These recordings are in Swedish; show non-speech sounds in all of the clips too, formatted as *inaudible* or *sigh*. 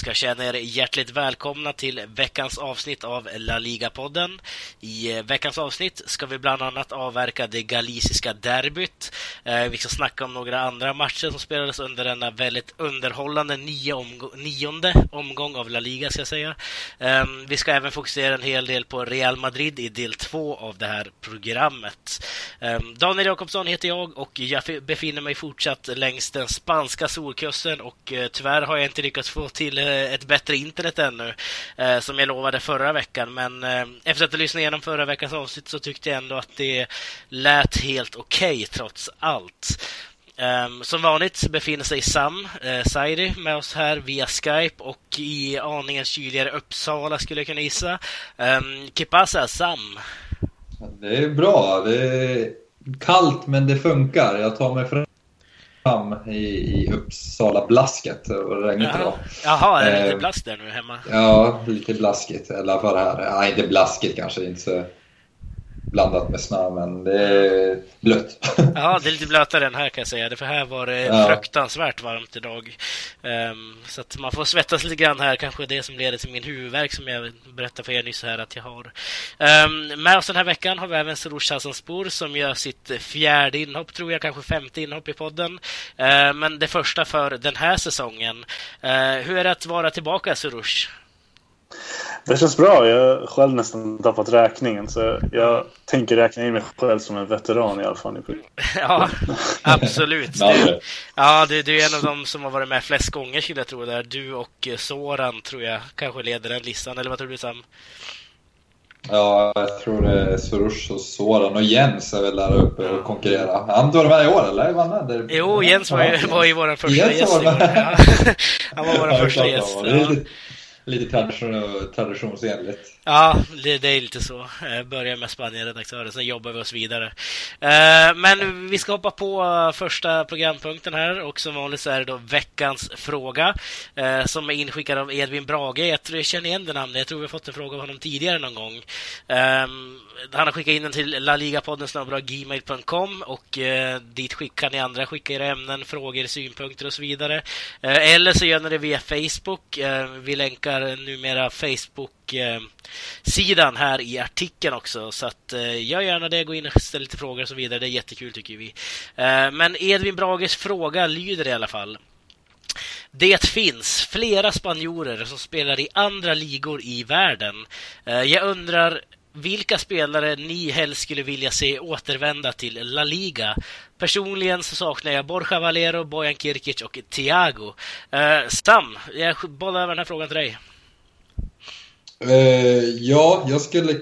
Ni ska känna er hjärtligt välkomna till veckans avsnitt av La Liga-podden. I eh, veckans avsnitt ska vi bland annat avverka det galiciska derbyt. Eh, vi ska snacka om några andra matcher som spelades under denna väldigt underhållande nio omg nionde omgång av La Liga, ska jag säga. Ehm, vi ska även fokusera en hel del på Real Madrid i del två av det här programmet. Ehm, Daniel Jakobsson heter jag och jag befinner mig fortsatt längs den spanska solkusten och eh, tyvärr har jag inte lyckats få till Eh, ett bättre internet ännu, eh, som jag lovade förra veckan. Men eh, efter att ha lyssnat igenom förra veckans avsnitt så tyckte jag ändå att det lät helt okej okay, trots allt. Um, som vanligt befinner sig Sam eh, uh, Sairi med oss här via Skype och i aningen kyligare Uppsala skulle jag kunna gissa. Um, Kipasa, Sam? Det är bra. Det är kallt men det funkar. Jag tar mig fram fram i, i Uppsala-blasket och det regnade idag. Jaha, är det lite eh, blask där nu hemma? Ja, lite blaskigt. I alla fall här. Nej, inte blaskigt kanske. Inte så blandat med snö, men det är blött. *laughs* Ja, det är lite blötare än här kan jag säga. För här var det ja. fruktansvärt varmt idag. Um, så att man får svettas lite grann här. Kanske det som leder till min huvudvärk som jag berättade för er nyss här att jag har. Um, med oss den här veckan har vi även Soroush Hassanspor som gör sitt fjärde inhopp, tror jag, kanske femte inhopp i podden. Uh, men det första för den här säsongen. Uh, hur är det att vara tillbaka, Soroush? Det känns bra. Jag har själv nästan tappat räkningen. Så jag tänker räkna in mig själv som en veteran i alla fall. *laughs* ja, absolut. Du, ja, du, du, är en av dem som har varit med flest gånger skulle jag tro. Där. Du och Soran tror jag kanske leder den listan. Eller vad tror du Sam? Ja, jag tror det är Sorush och Soran och Jens är väl där uppe och konkurrerar. Han var med i år eller? Vann han där? Jo, Jens var ju, var ju vår första Jens gäst. Var med. *laughs* Han var vår första gäst. Ja lite tradition, traditionsenligt. Ja, det, det, är lite så. Jag börjar med Spanien-redaktören, sen jobbar vi oss vidare. Eh, men vi ska hoppa på eh, första programpunkten här och som vanligt så är det då veckans fråga eh, som är inskickad av Edvin Brage. Jag, tror jag känner igen det namnet. Jag tror vi har fått en fråga av honom tidigare någon gång. Ehm, han har skickat in den till laligapodden gmail.com och dit skickar ni andra skicka era ämnen, frågor, synpunkter och så vidare. eller så gör ni det via Facebook. vi länkar numera Facebook Eh, sidan här i artikeln också. Så att eh, gör gärna det, gå in och ställ lite frågor och så vidare. Det är jättekul tycker vi. Eh, men Edvin Brages fråga lyder i alla fall. Det finns flera spanjorer som spelar i andra ligor i världen. Jag undrar vilka spelare ni helst skulle vilja se återvända till La Liga. Personligen så saknar jag Borja Valero, Bojan Kirkic och Thiago. Eh, Sam, jag bollar över den här frågan till dig. Uh, ja, jag skulle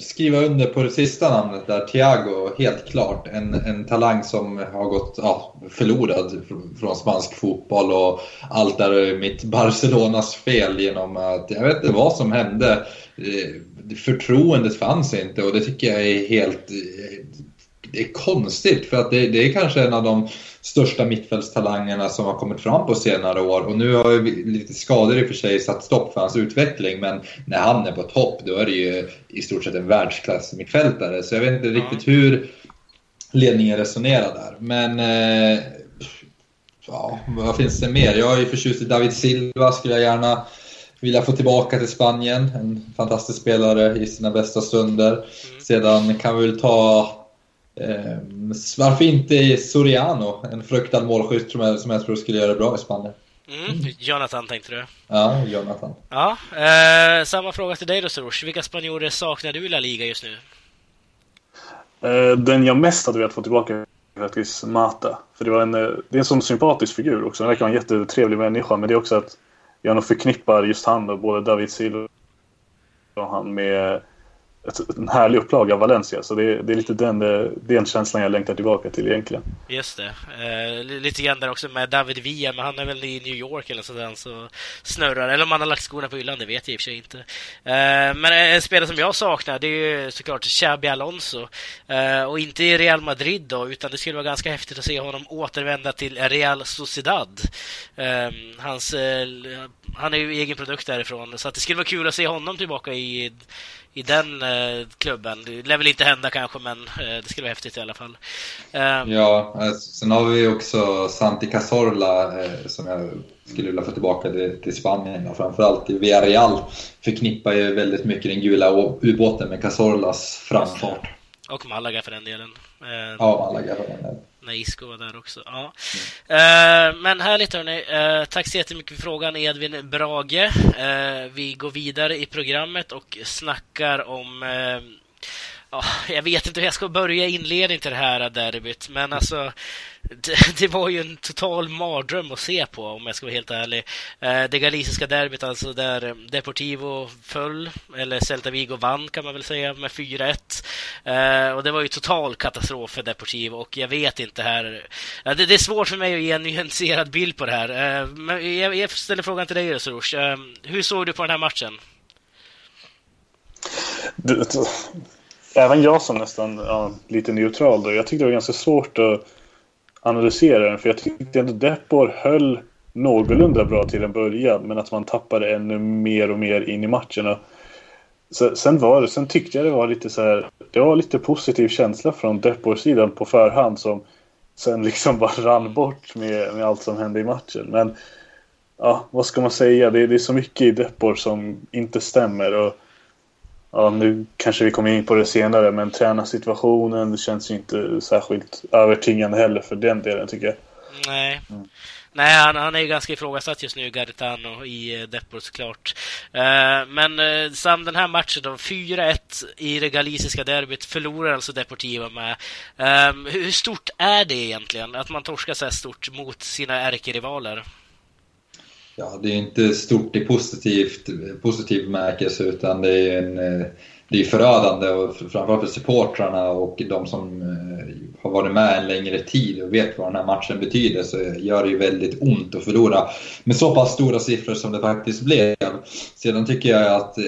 skriva under på det sista namnet där, Thiago, helt klart. En, en talang som har gått ja, förlorad från spansk fotboll och allt är mitt Barcelonas fel genom att, jag vet inte vad som hände. Eh, förtroendet fanns inte och det tycker jag är helt eh, det är konstigt för att det, det, är kanske en av de största mittfältstalangerna som har kommit fram på senare år och nu har ju lite skador i och för sig satt stopp för hans utveckling men när han är på topp då är det ju i stort sett en världsklass mittfältare så jag vet inte riktigt hur ledningen resonerar där men eh, ja, vad finns det mer? Jag är ju förtjust i David Silva, skulle jag gärna vilja få tillbaka till Spanien. En fantastisk spelare i sina bästa stunder. Mm. Sedan kan vi väl ta Eh, varför inte Soriano? En fruktad målskytt som jag, som jag tror skulle göra det bra i Spanien. Mm, Jonathan tänkte du? Ja, Jonathan. Ja, eh, samma fråga till dig då Soros. Vilka spanjorer saknar du i La Liga just nu? Eh, den jag mest hade velat få tillbaka är faktiskt Mata. För det, var en, eh, det är en sån sympatisk figur också. Han verkar vara en jättetrevlig människa. Men det är också att jag nog förknippar just han och både David Silva och han med ett, en härlig upplaga av Valencia. Så det, det är lite den, eh, den känslan jag längtar tillbaka till egentligen. Just det. Eh, lite grann där också med David Villa, men han är väl i New York eller sådär så snurrar. Eller om han har lagt skorna på hyllan, det vet jag i och för sig inte. Eh, men en spelare som jag saknar, det är ju såklart Xabi Alonso. Eh, och inte i Real Madrid då, utan det skulle vara ganska häftigt att se honom återvända till Real Sociedad. Eh, hans, eh, han är ju egen produkt därifrån, så att det skulle vara kul att se honom tillbaka i i den eh, klubben. Det lär väl inte hända kanske, men eh, det skulle vara häftigt i alla fall. Eh, ja, eh, sen har vi också Santi Cazorla eh, som jag skulle vilja få tillbaka till, till Spanien. Och framförallt i Villarreal förknippar ju väldigt mycket den gula ubåten med Cazorlas framfart. Och Malaga för den delen. Ja, Malaga för den delen när Isco var där också. Ja. Mm. men härligt hörni. Uh, tack så jättemycket för frågan Edvin Brage. Uh, vi går vidare i programmet och snackar om jag vet inte hur jag ska börja inledningen till det här derbyt, men alltså det, det, var ju en total mardröm att se på om jag ska vara helt ärlig. Eh, det galiciska derbyt alltså där Deportivo föll, eller Celta Vigo vann kan man väl säga med 4-1. Eh, och det var ju total katastrof för Deportivo och jag vet inte här. Det, det är svårt för mig att ge en nyanserad bild på det här. Eh, men jag, jag ställer frågan till dig Ösrush. Hur såg du på den här matchen? Även jag som nästan ja, lite neutral då, jag tyckte det var ganska svårt att analysera den. För jag tyckte ändå Depor höll någorlunda bra till en början. Men att man tappade ännu mer och mer in i matcherna. Sen, var det, sen tyckte jag det var lite så här, Det var lite positiv känsla från Depors sidan på förhand som sen liksom *laughs* bara rann bort med, med allt som hände i matchen. Men ja, vad ska man säga? Det, det är så mycket i Depor som inte stämmer. Och ja, nu kanske vi kommer in på det senare, men tränarsituationen känns ju inte särskilt övertygande heller för den delen tycker jag. Nej. Mm. Nej, han, han är ju ganska ifrågasatt just nu, Garitano, i uh, Depor såklart. Uh, men uh, Sam, den här matchen då, 4-1 i det galiciska derbyt, förlorar alltså Deportiva med. Um, hur stort är det egentligen, att man torskar så här stort mot sina ärkerivaler? Ja, det är inte stort i positivt, positiv bemärkelse utan det är en eh, det är förödande och framförallt för supportrarna och de som eh, har varit med en längre tid och vet vad den här matchen betyder så gör det ju väldigt ont att förlora med så pass stora siffror som det faktiskt blev. Sedan tycker jag att eh,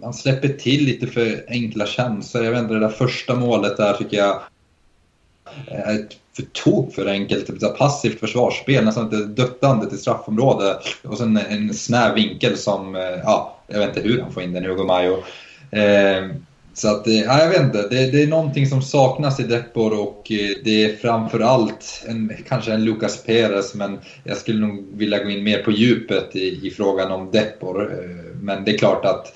man släpper till lite för enkla chanser. Jag vet inte, det där första målet där tycker jag Eh, ett för tok för enkelt. Typ passivt försvarsspel, nästan ett döttande till straffområde. Och sen en snäv vinkel som, eh, ja, jag vet inte hur han får in den, Hugo Mayo. Eh, så att, eh, ja, jag vet inte. Det, det, är någonting som saknas i Depor och det är framförallt en, kanske en Lucas Perez men jag skulle nog vilja gå in mer på djupet i, i frågan om Depor. Men det är klart att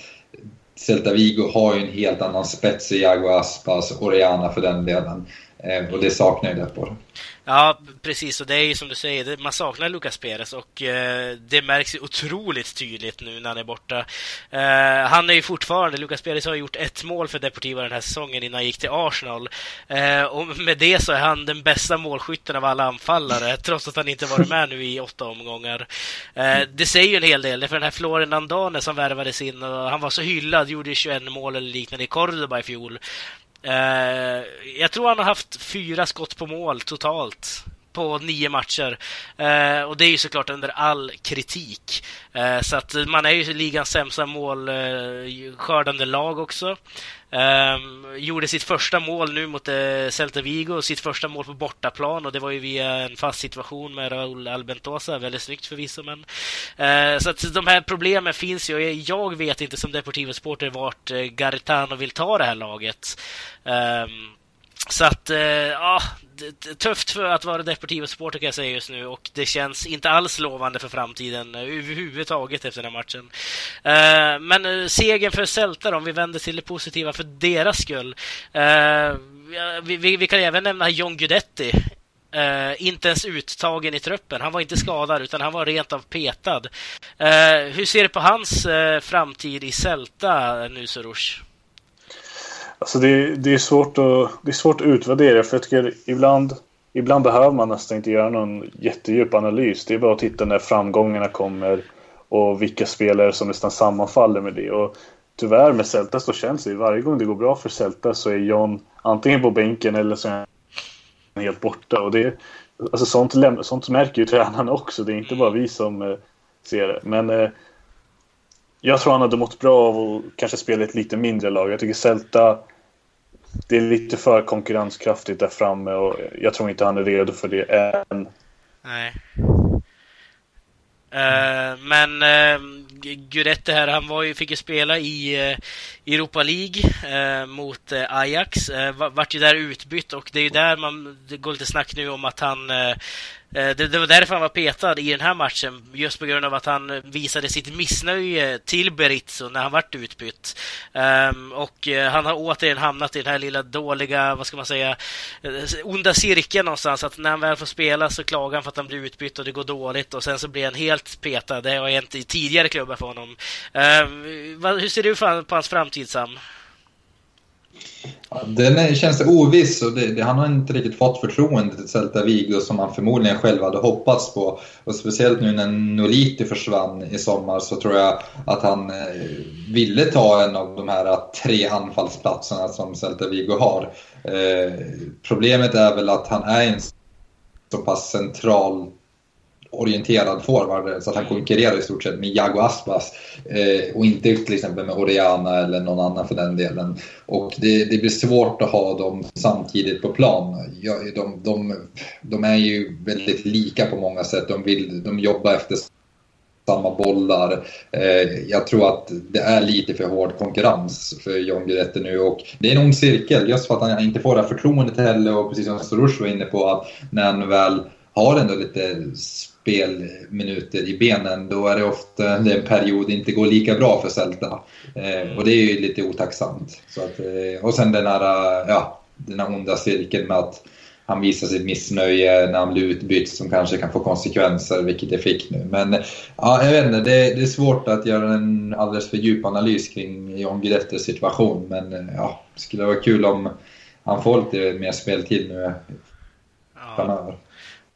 Celta Vigo har ju en helt annan spets i Iago Aspas, Oriana för den delen. Eh, och det saknar ju Depor. Ja, precis. Och det är ju som du säger, man saknar Lucas Perez och eh, det märks ju otroligt tydligt nu när han är borta. Eh, han är ju fortfarande, Lucas Perez har gjort ett mål för Deportivo den här säsongen innan han gick till Arsenal. Eh, och med det så är han den bästa målskytten av alla anfallare, *laughs* trots att han inte varit med nu i åtta omgångar. Eh, det säger ju en hel del, för den här Florian Andane som värvades in och han var så hyllad, gjorde 21 mål eller liknande i Cordoba i fjol. Eh, jag tror han har haft fyra skott på mål totalt på nio matcher. Eh, och det är ju såklart under all kritik. Eh, så att man är ju ligans sämsta målskördande eh, lag också. Um, gjorde sitt första mål nu mot uh, Celta Vigo, sitt första mål på bortaplan och det var ju via en fast situation med Raúl Albentosa. Väldigt snyggt förvisso, men uh, så att de här problemen finns ju. Jag vet inte som Deportivo-supporter vart uh, Garitano vill ta det här laget. Um, så att, ja, tufft för att vara Deportivo-supporter kan jag säga just nu och det känns inte alls lovande för framtiden eh, överhuvudtaget efter den här matchen. Eh, men eh, segern för Celta om vi vänder till det positiva för deras skull. Vi, vi, vi kan även nämna John Guidetti. Uh, inte ens uttagen i truppen. Han var inte skadad, utan han var rent av petad. Uh, hur ser du på hans uh, framtid i Celta nu, Soroush? Alltså det, det, är svårt att, det är svårt att utvärdera för jag tycker ibland, ibland behöver man nästan inte göra någon jättedjup analys. Det är bara att titta när framgångarna kommer och vilka spelare som nästan sammanfaller med det. Och tyvärr med Celta så känns det varje gång det går bra för Celta så är John antingen på bänken eller så är han helt borta. Och det, alltså sånt, sånt märker ju tränarna också. Det är inte bara vi som eh, ser det. Men eh, jag tror han hade mått bra av att kanske spela ett lite mindre lag. Jag tycker Celta det är lite för konkurrenskraftigt där framme och jag tror inte han är redo för det än. Nej. Uh, men uh, Guidetti här, han var ju, fick ju spela i uh, Europa League uh, mot Ajax. Eh, vart ju där utbytt och det är ju där man, det går lite snack nu om att han Eh, det, det, var därför han var petad i den här matchen, just på grund av att han visade sitt missnöje till Berizzo när han vart utbytt. Um, och eh, han har återigen hamnat i den här lilla dåliga, vad ska man säga, eh, onda cirkeln någonstans. Att när han väl får spela så klagar han för att han blir utbytt och det går dåligt och sen så blir han helt petad. Det har hänt i tidigare klubbar för honom. Um, vad, hur ser du på hans framtid, Sam? Den är, känns oviss och det, det, han har inte riktigt fått förtroende till Celta Vigo som han förmodligen själv hade hoppats på. Och speciellt nu när Noliti försvann i sommar så tror jag att han eh, ville ta en av de här tre anfallsplatserna som Celta Vigo har. Eh, problemet är väl att han är en så pass central orienterad forward så att han konkurrerar i stort sett med Jago Aspas eh, och inte till exempel med Oriana eller någon annan för den delen. Och det, det blir svårt att ha dem samtidigt på plan. Ja, de, de, de, är ju väldigt lika på många sätt. De, vill, de jobbar efter samma bollar. Eh, jag tror att det är lite för hård konkurrens för John Guidetti nu och det är en ond cirkel just för att han inte får det här förtroendet heller och precis som Soroush var inne på att när han väl har ändå lite spelminuter i benen, då är det ofta det en period det inte går lika bra för Celta. Eh, och det är ju lite otacksamt. Så att, eh, och sen den här, ja, den här onda cirkeln med att han visar sitt missnöje när han blir utbytt som kanske kan få konsekvenser, vilket det fick nu. Men ja, jag vet inte, det, det är svårt att göra en alldeles för djup analys kring John Guidettis situation. Men ja, det skulle vara kul om han får lite mer speltid nu framöver.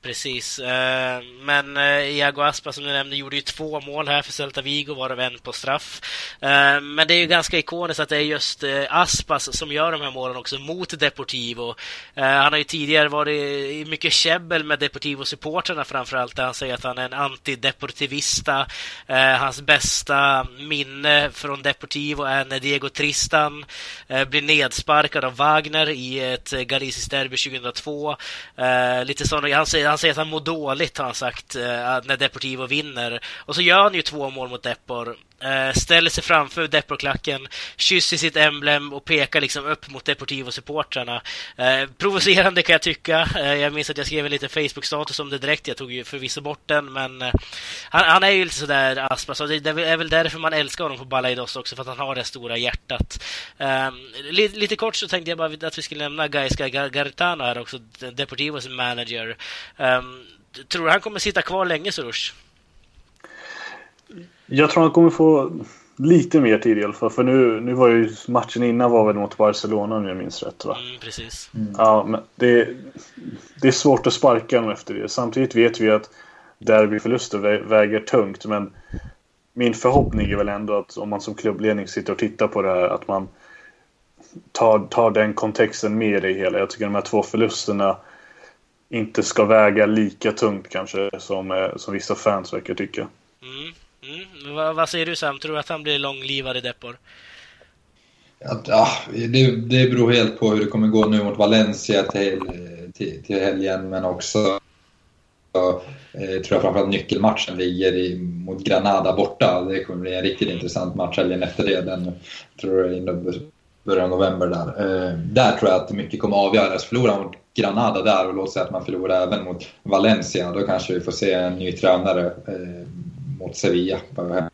Precis. Eh, men eh, Iago Aspa som du nämnde gjorde ju två mål här för Celta Vigo, varav en på straff. Eh, men det är ju ganska ikoniskt att det är just Aspas som gör de här målen också mot Deportivo. Han har ju tidigare varit mycket käbbel med Deportivo-supportrarna framförallt, där han säger att han är en antideportivista. Hans bästa minne från Deportivo är när Diego Tristan blir nedsparkad av Wagner i ett galisiskt derby 2002. Lite sådana, han säger han säger att han mår dåligt, har han sagt, eh, när Deportivo vinner. Och så gör han ju två mål mot Depor. Eh, ställer sig framför Deporklacken, kysser sitt emblem och pekar liksom upp mot Deportivo-supportrarna. Eh, provocerande kan jag tycka. Eh, jag minns att jag skrev en liten Facebook-status om det direkt. Jag tog ju förvisso bort den, men eh, han, han är ju lite sådär Aspas. Så det är väl därför man älskar honom på Balaidos också, för att han har det stora hjärtat. Ehm, lite, lite kort så tänkte jag bara att vi skulle nämna Gaisca Garitano här också, Deportivos manager. Ehm, tror du han kommer sitta kvar länge, Sorush? Jag tror han kommer få lite mer tid i alla fall. För nu, nu var ju matchen innan var väl mot Barcelona om jag minns rätt va? Mm, precis. Mm. Ja, men det, det är svårt att sparka honom efter det. Samtidigt vet vi att derbyförluster väger tungt. Men min förhoppning är väl ändå att om man som klubbledning sitter och tittar på det här att man tar, tar den kontexten med i hela. Jag tycker de här två förlusterna inte ska väga lika tungt kanske som, eh, som vissa fans verkar tycka. Mm. Mm. Vad, vad, säger du Sam? Tror du att han blir långlivad i Depor? Ja, det, det beror helt på hur det kommer gå nu mot Valencia till, till, till helgen men också eh, tror jag framförallt nyckelmatchen ligger i, mot Granada borta. Det kommer bli en riktigt intressant match helgen efter det. Den tror jag är början av november där. Eh, där tror jag att mycket kommer avgöras. Förlorar mot Granada där och låt säga att man förlorar även mot Valencia. Då kanske vi får se en ny tränare eh, mot Sevilla. Eh,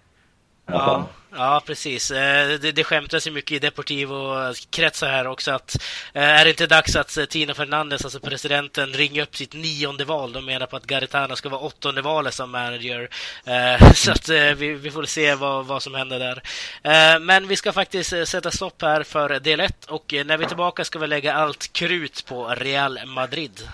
ja, ja, precis. Eh, det, det skämtas ju mycket i Deportivo-kretsar här också att eh, är det inte dags att Tino Fernandes, alltså presidenten, ringer upp sitt nionde val? De menar på att Garitano ska vara åttonde valet som manager. *laughs* Så att vi, vi får se vad, vad som händer där. Men vi ska faktiskt sätta stopp här för del 1 och när vi är tillbaka ska vi lägga allt krut på Real Madrid.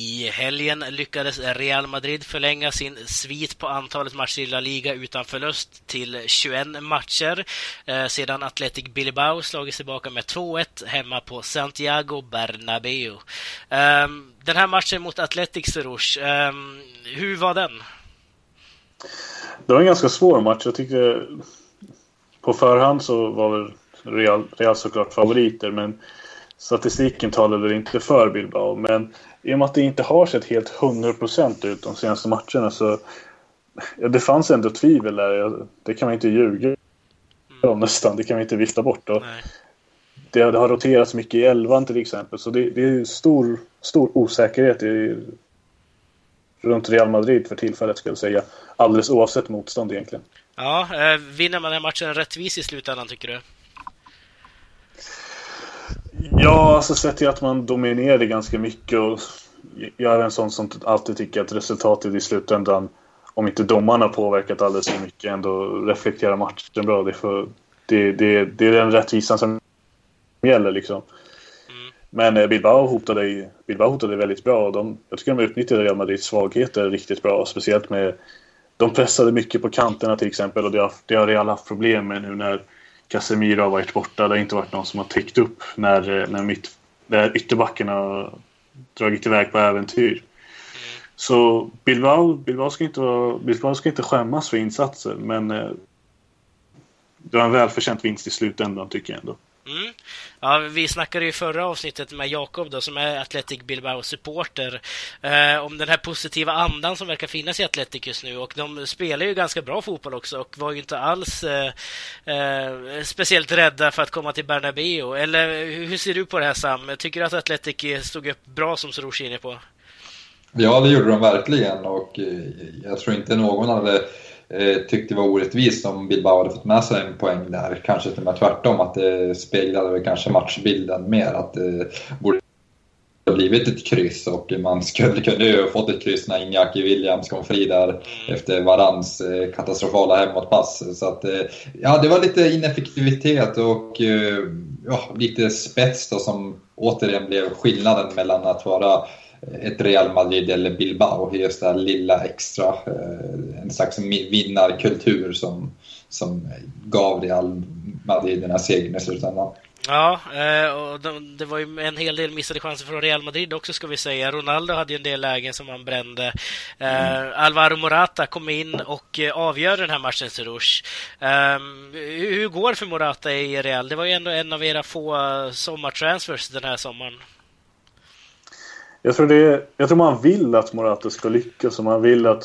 I helgen lyckades Real Madrid förlänga sin svit på antalet matcher i La Liga utan förlust till 21 matcher eh, sedan Athletic Bilbao slagit tillbaka med 2-1 hemma på Santiago Bernabéu. Eh, den här matchen mot Athletic Serouche, eh, hur var den? Det var en ganska svår match. Jag tyckte på förhand så var väl Real, Real såklart favoriter men statistiken talade inte för Bilbao. Men i och med att det inte har sett helt 100% ut de senaste matcherna så ja, det fanns ändå tvivel där. Det kan man inte ljuga om nästan. Det kan vi inte vifta bort. Då. Det, det, har roterats mycket i elvan till exempel. Så det, det är stor, stor osäkerhet i, runt Real Madrid för tillfället skulle jag säga. Alldeles oavsett motstånd egentligen. Ja, eh, vinner man den matchen rättvis i slutändan tycker du? Ja, alltså sett till att man dominerade ganska mycket och jag är en sån som alltid tycker att resultatet i slutändan om inte domarna påverkat alldeles för mycket ändå reflekterar matchen bra. Det är, för, det, det, det är den rättvisan som gäller liksom. Mm. Men eh, Bilbao hotade, Bilbao hotade väldigt bra. Och de, jag tycker de utnyttjade Real Madrids svagheter riktigt bra. Speciellt med... De pressade mycket på kanterna till exempel och det har, det har Real haft problem med nu när Casemiro har varit borta. Det har inte varit någon som har täckt upp när, när, mitt, när ytterbackarna har dragit iväg på äventyr. Så Bilbao, Bilbao, ska inte vara, Bilbao ska inte skämmas för insatser men eh, det var en välförtjänt vinst i slutändan tycker jag ändå. Mm. Ja, vi snackade ju förra avsnittet med Jakob då, som är Athletic Bilbao-supporter eh, om den här positiva andan som verkar finnas i Athletic just nu. Och de spelar ju ganska bra fotboll också och var ju inte alls eh, eh, speciellt rädda för att komma till Bernabéu. Eller hur ser du på det här Sam? Tycker du att Athletic stod upp bra som Soroush är inne på? Ja, det gjorde de verkligen och eh, jag tror inte någon hade Eh, tyckte det var orättvist om Bilbao hade fått med sig en poäng där. Kanske till och med tvärtom, att det speglade väl kanske matchbilden mer. Att det borde ha blivit ett kryss och man skulle kunde ju ha fått ett kryss när Iñaki Williams kom fri där efter Varans eh, katastrofala hemåtpass. Så att, eh, ja, det var lite ineffektivitet och ja, lite spets då som återigen blev skillnaden mellan att vara Eh, ett Real Madrid eller Bilbao. Just det här lilla extra, eh, en slags vinnarkultur som, som gav Real Madrid den här segern i slutändan. Ja, eh, och det var ju en hel del missade chanser från Real Madrid också ska vi säga. Ronaldo hade ju en del lägen som han brände. Mm. Alvaro Morata kom in och avgör den här matchen till ehm, hur går det för Morata i Real? Det var ju ändå en av era få sommartransfers den här sommaren. Jag tror, det, jag tror man vill att Morata ska lyckas och man vill att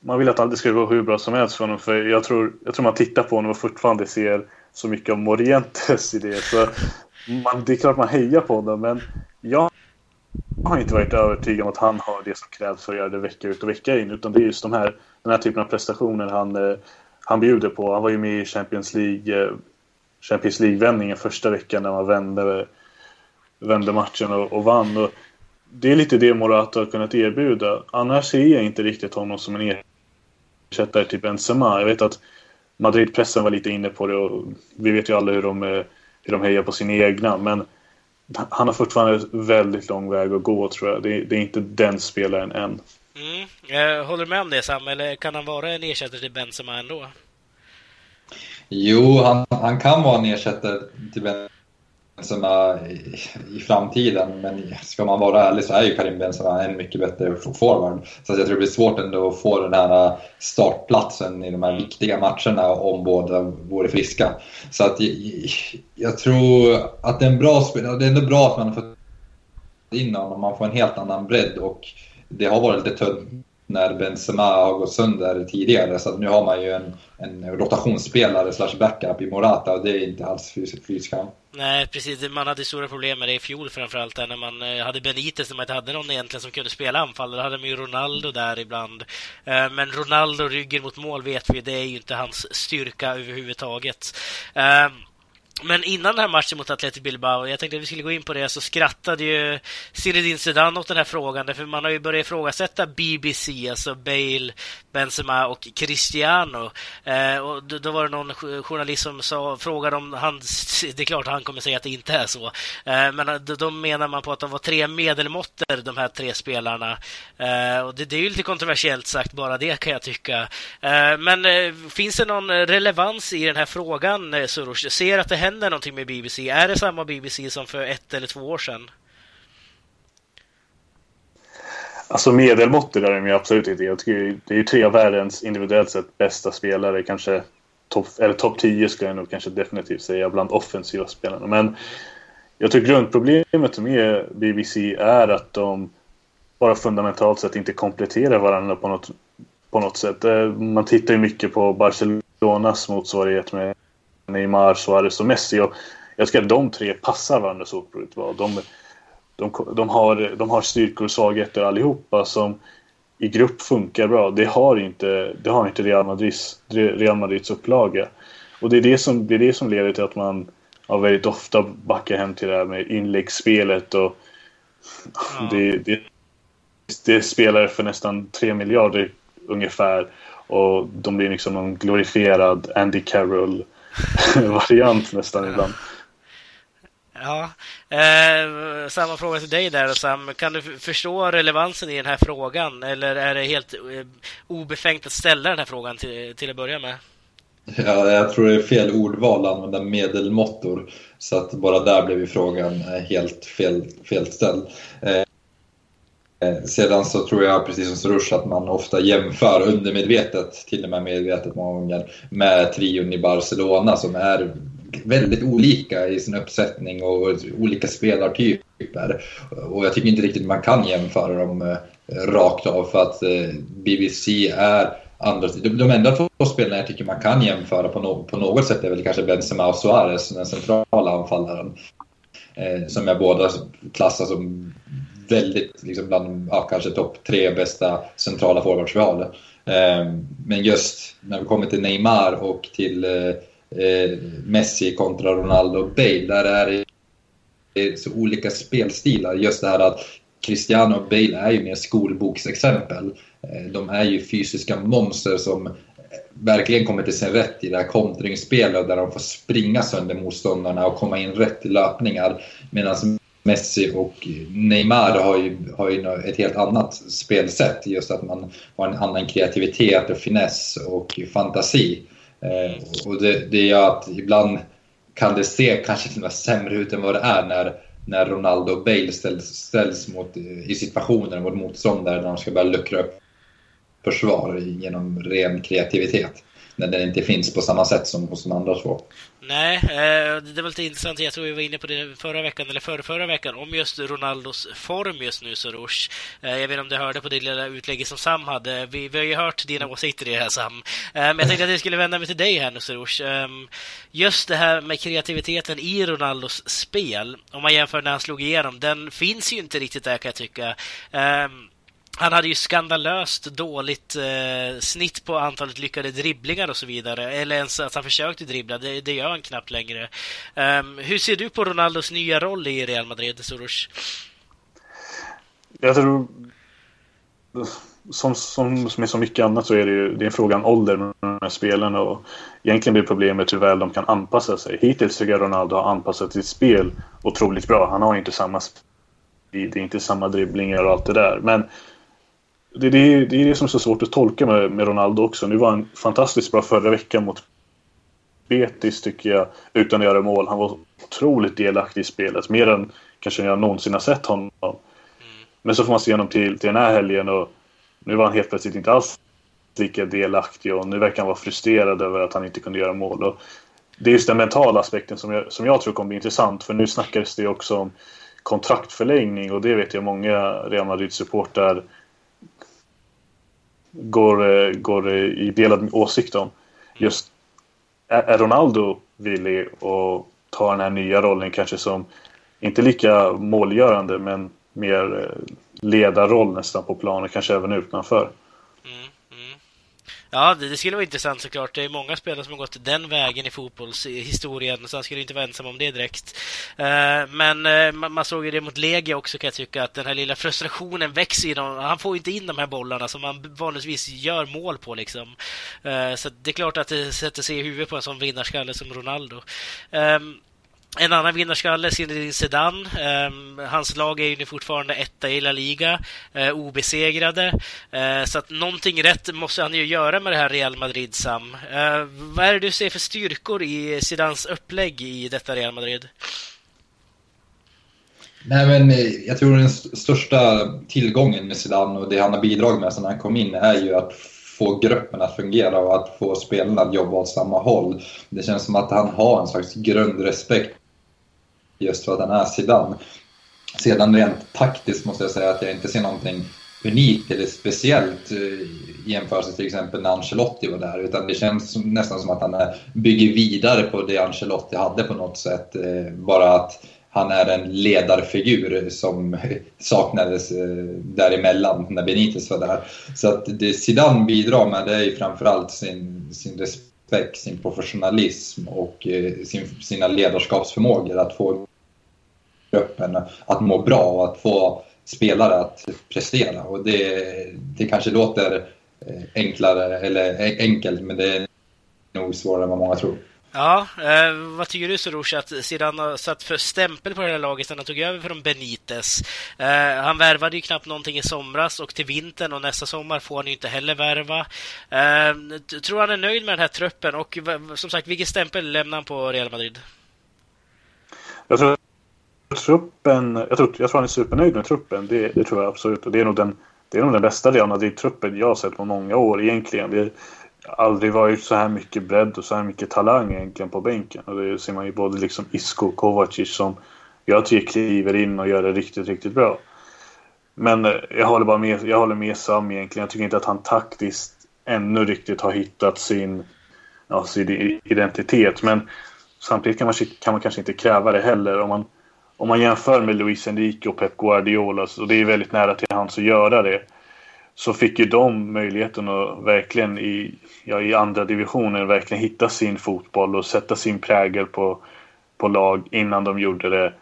man vill att det ska gå hur bra som helst för honom. För jag tror, jag tror man tittar på honom och fortfarande ser så mycket av Morientes i det. Så man, det är klart man hejar på honom, men jag har inte varit övertygad om att han har det som krävs för att göra det vecka ut och vecka in. Utan det är just de här, den här typen av prestationer han, eh, han bjuder på. Han var ju med i Champions League eh, Champions League-vändningen första veckan när man vände, vände matchen och, och vann. Och det är lite det Morata har kunnat erbjuda. Annars ser jag inte riktigt honom som en ersättare till Benzema. Jag vet att Madrid-pressen var lite inne på det och vi vet ju alla hur de, hur de hejar på sin egna. Men han har fortfarande väldigt lång väg att gå tror jag. Det, det är inte den spelaren än. Mm. Jag håller med om det Sam, eller kan han vara en ersättare till Benzema ändå? Jo, han, han kan vara en ersättare till Benzema Benzema i, framtiden. Men ska man vara ärlig så är ju Karim Benzema en mycket bättre forward. Så jag tror det blir svårt ändå att få den här startplatsen i de här viktiga matcherna om båda vore friska. Så att jag, jag tror att det är en bra spelare. Det är ändå bra att man har fått in honom. Man får en helt annan bredd och det har varit lite tunt när Benzema har gått sönder tidigare. Så nu har man ju en, en rotationsspelare slash backup i Morata och det är inte alls fysiskt Nej, precis. Man hade stora problem med det i fjol framförallt när man eh, hade Benitez, när man inte hade någon egentligen som kunde spela anfall. Då hade man ju Ronaldo där ibland. Eh, men Ronaldo ryggen mot mål vet vi, det är ju inte hans styrka överhuvudtaget. Eh, men innan den här matchen mot Athletic Bilbao, jag tänkte att vi skulle gå in på det, så skrattade ju Zinedine Zidane åt den här frågan. För man har ju börjat ifrågasätta BBC, alltså Bale, Benzema och Cristiano. Eh, och då, då, var det någon journalist som sa, frågade om han... *laughs* Det är klart han kommer säga att det inte är så. Eh, men då, då, menar man på att de var tre medelmåttor, de här tre spelarna. Eh, och det, det, är ju lite kontroversiellt sagt, bara det kan jag tycka. Eh, men eh, finns det någon relevans i den här frågan, eh, Soros? Soros? Ser att det händer någonting med BBC? Är det samma BBC som för ett eller två år sedan? Alltså medelmåttig är de absolut inte. Jag tycker det är ju tre av världens individuellt sett bästa spelare. Kanske topp top 10 skulle jag nog kanske definitivt säga bland offensiva spelarna. Men jag tror grundproblemet med BBC är att de bara fundamentalt sett inte kompletterar varandra på något, på något sätt. Eh, man tittar ju mycket på Barcelonas motsvarighet med Neymar, Suarez och Messi. Och jag tycker att de tre passar varandra så otroligt bra. De, de, de, har, de har styrkor och svagheter allihopa som i grupp funkar bra. Det har inte, det har inte Real, Madrids, Real Madrids upplaga. Och det är det, som, det är det som leder till att man ja, väldigt ofta backar hem till det här med inläggsspelet och ja. det, det, det spelar för nästan 3 miljarder ungefär och de blir liksom någon glorifierad Andy *laughs* Carroll-variant nästan ibland. Ja, eh, samma fråga till dig där Sam. Kan du förstå relevansen i den här frågan eller är det helt eh, obefängt att ställa den här frågan till, till att börja med? Ja, jag tror det är fel ordval att använda medelmåttor. Så att bara där blev ju frågan eh, helt fel, felställd. Eh, Eh, sedan så tror jag, precis som Sorush, att man ofta jämför undermedvetet, till och med medvetet många gånger, med trion i Barcelona som är väldigt olika i sin uppsättning och olika spelartyper. Och jag tycker inte riktigt man kan jämföra dem eh, rakt av för att eh, BBC är andra, de enda två spelarna jag tycker man kan jämföra på, no, på något sätt är väl kanske Benzema och Suarez, den centrala anfallaren. Eh, som jag båda klassar som väldigt, liksom bland ja, kanske topp tre bästa centrala forwards vi ehm, har. Men just när vi kommer till Neymar och till eh, eh, Messi kontra Ronaldo och Bale, där är det så olika spelstilar. Just det här att Cristiano och Bale är ju mer skolboksexempel. Ehm, de är ju fysiska monster som verkligen kommer till sin rätt i det här kontringsspelet där de får springa sönder motståndarna och komma in rätt i löpningar. Medan Messi och Neymar har ju, har ju ett helt annat spelsätt. Just att man har en annan kreativitet och finess och fantasi. Eh, och det, det gör att ibland kan det se kanske till och med sämre ut än vad det är när, när Ronaldo och Bale ställs, ställs mot, i situationer mot motståndare när de ska börja luckra upp försvar genom ren kreativitet när den inte finns på samma sätt som hos de andra två. Nej, eh, det var lite intressant. Jag tror vi var inne på det förra veckan, eller förra, förra veckan, om just Ronaldos form just nu, Soroush. Eh, jag vet inte om du hörde på det lilla utlägget som Sam hade. Vi, vi har ju hört dina åsikter i det här, Sam. Eh, men jag tänkte att jag skulle vända mig till dig här nu, Soroush. Ehm, just det här med kreativiteten i Ronaldos spel, om man jämför när han slog igenom, den finns ju inte riktigt där kan jag tycka. Han hade ju skandalöst dåligt eh, snitt på antalet lyckade dribblingar och så vidare. Eller ens att han försökte dribbla, det, det gör han knappt längre. Um, hur ser du på Ronaldos nya roll i Real Madrid, Soros? Jag tror... Som, som med så mycket annat så är det ju det är en fråga om ålder med de här spelarna. Och egentligen blir problemet hur väl de kan anpassa sig. Hittills tycker jag Ronaldo har anpassat sitt spel otroligt bra. Han har inte samma det är inte samma dribblingar och allt det där. Men det, det, det är det som är så svårt att tolka med, med Ronaldo också. Nu var han fantastiskt bra förra veckan mot Betis tycker jag, utan att göra mål. Han var otroligt delaktig i spelet. Mer än kanske jag någonsin har sett honom. Mm. Men så får man se honom till, till den här helgen och nu var han helt plötsligt inte alls lika delaktig och nu verkar han vara frustrerad över att han inte kunde göra mål. Och det är just den mentala aspekten som jag, som jag tror kommer bli intressant för nu snackades det också om kontraktförlängning och det vet jag många Real Madrid-supportrar går, eh, går eh, i delad åsikt om. Just är Ronaldo villig att ta den här nya rollen kanske som inte lika målgörande men mer eh, ledarroll nästan på planen, kanske även utanför. Ja, det, det, skulle vara intressant såklart. Det är många spelare som har gått den vägen i fotbollshistorien, så han skulle inte vara ensam om det direkt. Eh, men eh, man såg ju det mot Legia också kan jag tycka, att den här lilla frustrationen växer i dem. Han får inte in de här bollarna som man vanligtvis gör mål på liksom. Eh, så det är klart att det sätter sig i huvudet på en sån vinnarskalle som Ronaldo. Ehm, en annan vinnarskalle, Zinedine Zidane. Ehm, hans lag är ju nu fortfarande etta i La Liga, eh, obesegrade. Eh, så att någonting rätt måste han ju göra med det här Real Madrid, Sam. Eh, vad är det du ser för styrkor i Zidanes upplägg i detta Real Madrid? Nej, men jag tror den största tillgången med Zidane och det han har bidragit med sedan han kom in är ju att få gruppen att fungera och att få spelarna att jobba åt samma håll. Det känns som att han har en slags grundrespekt just för att han är Zidane. Sedan rent taktiskt måste jag säga att jag inte ser någonting unikt eller speciellt eh, i jämförelse till exempel när Ancelotti var där. Utan det känns nästan som att han eh, bygger vidare på det Ancelotti hade på något sätt. Eh, bara att han är en ledarfigur som *laughs* saknades däremellan när Benitez var där. Så att det Zidane bidrar med det är ju framförallt sin, sin respekt, sin professionalism och eh, sin, sina ledarskapsförmågor att få gruppen att må bra och att få spelare att prestera. Och det, det kanske låter eh, enklare, eller enkelt, men det är nog svårare än vad många tror. Ja, eh, vad tycker du Soroush att sedan har satt för stämpel på det här laget sedan han tog över från Benitez? Eh, han värvade ju knappt någonting i somras och till vintern och nästa sommar får han ju inte heller värva. Eh, tror han är nöjd med den här truppen och som sagt, vilken stämpel lämnar han på Real Madrid? Jag tror truppen, jag tror, jag tror han är supernöjd med truppen. Det, det tror jag absolut. Och det är nog den, det är nog den bästa Real Madrid-truppen jag har sett på många år egentligen. Det, aldrig varit så här mycket bredd och så här mycket talang egentligen på bänken. Och det ser man ju både liksom Isko och Kovacic som jag tycker kliver in och gör det riktigt, riktigt bra. Men eh, jag håller bara med, jag håller med Sam egentligen. Jag tycker inte att han taktiskt ännu riktigt har hittat sin, ja, sin identitet. Men samtidigt kan man, kan man kanske inte kräva det heller. Om man, om man jämför med Luis Enrique och Pep Guardiola, och det är väldigt nära till hans att göra det, så fick ju de möjligheten att verkligen i, ja, i andra divisioner verkligen hitta sin fotboll och sätta sin prägel på, på lag innan de gjorde det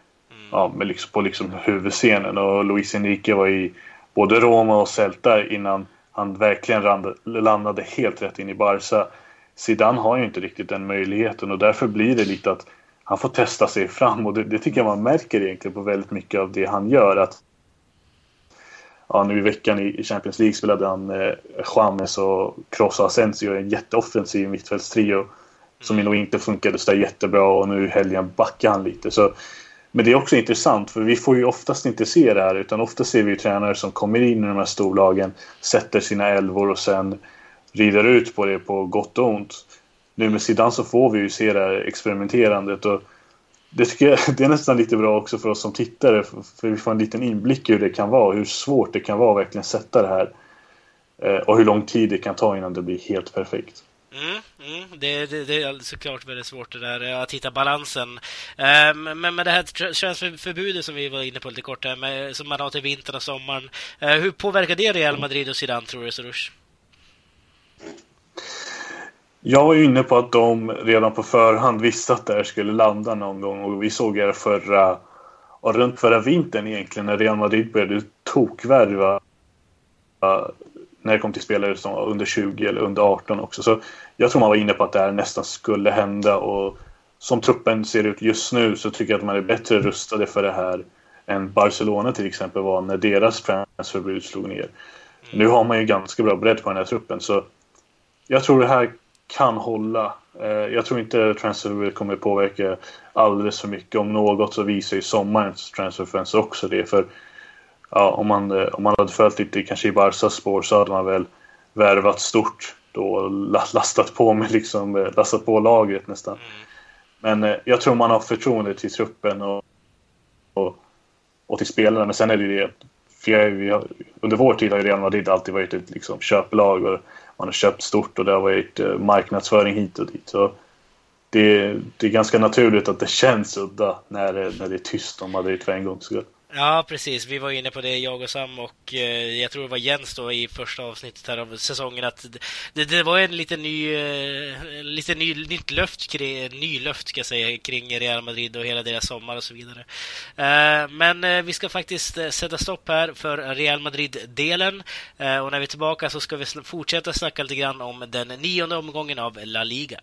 ja, med liksom, på liksom huvudscenen. Och Luis Enrique var i både Roma och Celta innan han verkligen landade helt rätt in i Barca. Zidane har ju inte riktigt den möjligheten och därför blir det lite att han får testa sig fram och det, det, tycker jag man märker egentligen på väldigt mycket av det han gör. Att, ja, nu i veckan i Champions League spelade han eh, James och Kroos och Asensio en jätteoffensiv mittfältstrio som nog inte funkade så jättebra och nu i helgen backade han lite. Så, men det är också intressant för vi får ju oftast inte se det här utan ofta ser vi tränare som kommer in i de här storlagen, sätter sina elvor och sen rider ut på det på gott och ont nu med Zidane så får vi ju se det här experimenterandet och det tycker jag *laughs* det är nästan lite bra också för oss som tittare för vi får en liten inblick i hur det kan vara, hur svårt det kan vara att verkligen sätta det här eh, och hur lång tid det kan ta innan det blir helt perfekt. Mm, mm, det, det, det, är såklart väldigt svårt det där eh, att hitta balansen. Um, men med det här transferförbudet som vi var inne på lite kort här, med, som man har till vintern och sommaren. Uh, hur påverkar det Real Madrid och Zidane tror du, Sorush? Jag var ju inne på att de redan på förhand visste att det här skulle landa någon gång och vi såg det förra, och runt förra vintern egentligen när Real Madrid började tokvärva när det kom till spelare som var under 20 eller under 18 också. Så jag tror man var inne på att det här nästan skulle hända och som truppen ser ut just nu så tycker jag att man är bättre rustade för det här än Barcelona till exempel var när deras transferbud slog ner. Nu har man ju ganska bra bredd på den här truppen så jag tror det här kan hålla. Eh, jag tror inte transferförbudet kommer påverka alldeles för mycket. Om något så visar ju sommarens transferfönster också det. För ja, om, man, eh, om man hade följt lite kanske i Barcas spår så hade man väl värvat stort då lastat på med liksom, eh, lastat på lagret nästan. Men jag tror man har förtroende till truppen och, och, och till spelarna. Men sen är det ju det Eh, vi under vår tid har ju Real Madrid alltid varit ett liksom, köplag. Och man har köpt stort och det har varit eh, marknadsföring hit och dit. Så det, det är ganska naturligt att det känns udda när, när det är tyst om Madrid för en gångs skull. Ja, precis. Vi var inne på det, jag och Sam och eh, jag tror det var Jens då i första avsnittet här av säsongen att det, det var en liten ny, eh, lite ny, nytt löft, kring, ny löft ska jag säga, kring Real Madrid och hela deras sommar och så vidare. Eh, men eh, vi ska faktiskt eh, sätta stopp här för Real Madrid-delen eh, och när vi är tillbaka så ska vi fortsätta snacka lite grann om den nionde omgången av La Liga.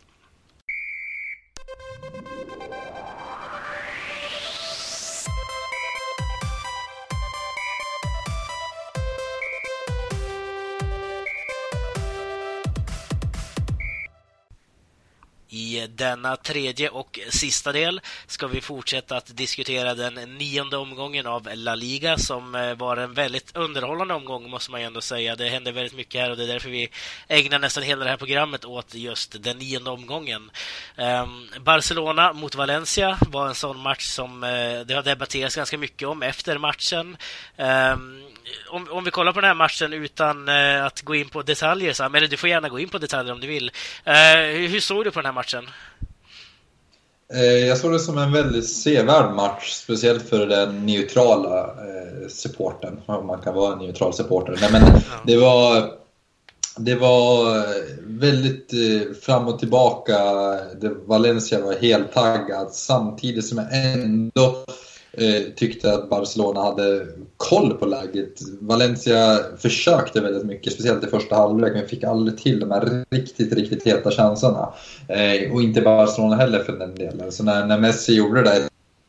I denna tredje och sista del ska vi fortsätta att diskutera den nionde omgången av La Liga som eh, var en väldigt underhållande omgång måste man ju ändå säga. Det hände väldigt mycket här och det är därför vi ägnar nästan hela det här programmet åt just den nionde omgången. Ehm, Barcelona mot Valencia var en sån match som eh, det har debatterats ganska mycket om efter matchen. Ehm, om, om vi kollar på den här matchen utan uh, att gå in på detaljer, Sam, eller du får gärna gå in på detaljer om du vill. Uh, hur, hur såg du på den här matchen? Eh, jag såg det som en väldigt sevärd match, speciellt för den neutrala eh, supporten. Om man kan vara en neutral supporter. Nej, men det var, det var väldigt eh, fram och tillbaka. Det, Valencia var helt taggad samtidigt som jag ändå Eh, tyckte att Barcelona hade koll på läget. Valencia försökte väldigt mycket, speciellt i första halvlek, men fick aldrig till de här riktigt, riktigt heta chanserna. Eh, och inte Barcelona heller för den delen. Så när, när Messi gjorde det där